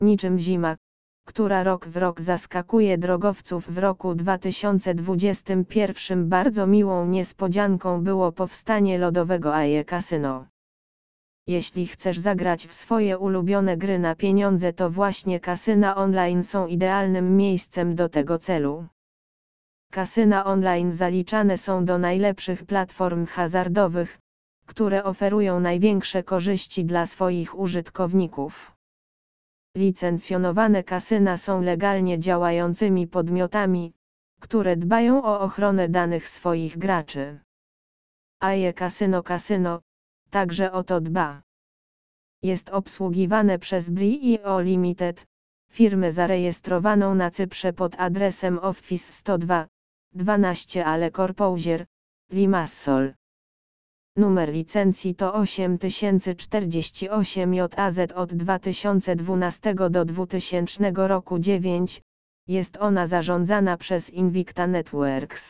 Niczym zima, która rok w rok zaskakuje drogowców w roku 2021 bardzo miłą niespodzianką było powstanie lodowego AE Casino. Jeśli chcesz zagrać w swoje ulubione gry na pieniądze to właśnie kasyna online są idealnym miejscem do tego celu. Kasyna online zaliczane są do najlepszych platform hazardowych, które oferują największe korzyści dla swoich użytkowników. Licencjonowane kasyna są legalnie działającymi podmiotami, które dbają o ochronę danych swoich graczy. AE Casino Casino także o to dba. Jest obsługiwane przez BRIO Limited, firmę zarejestrowaną na Cyprze pod adresem Office 102, 12 Ale Corpousier, Limassol. Numer licencji to 8048 JAZ od 2012 do 2000 roku 9. Jest ona zarządzana przez Invicta Networks.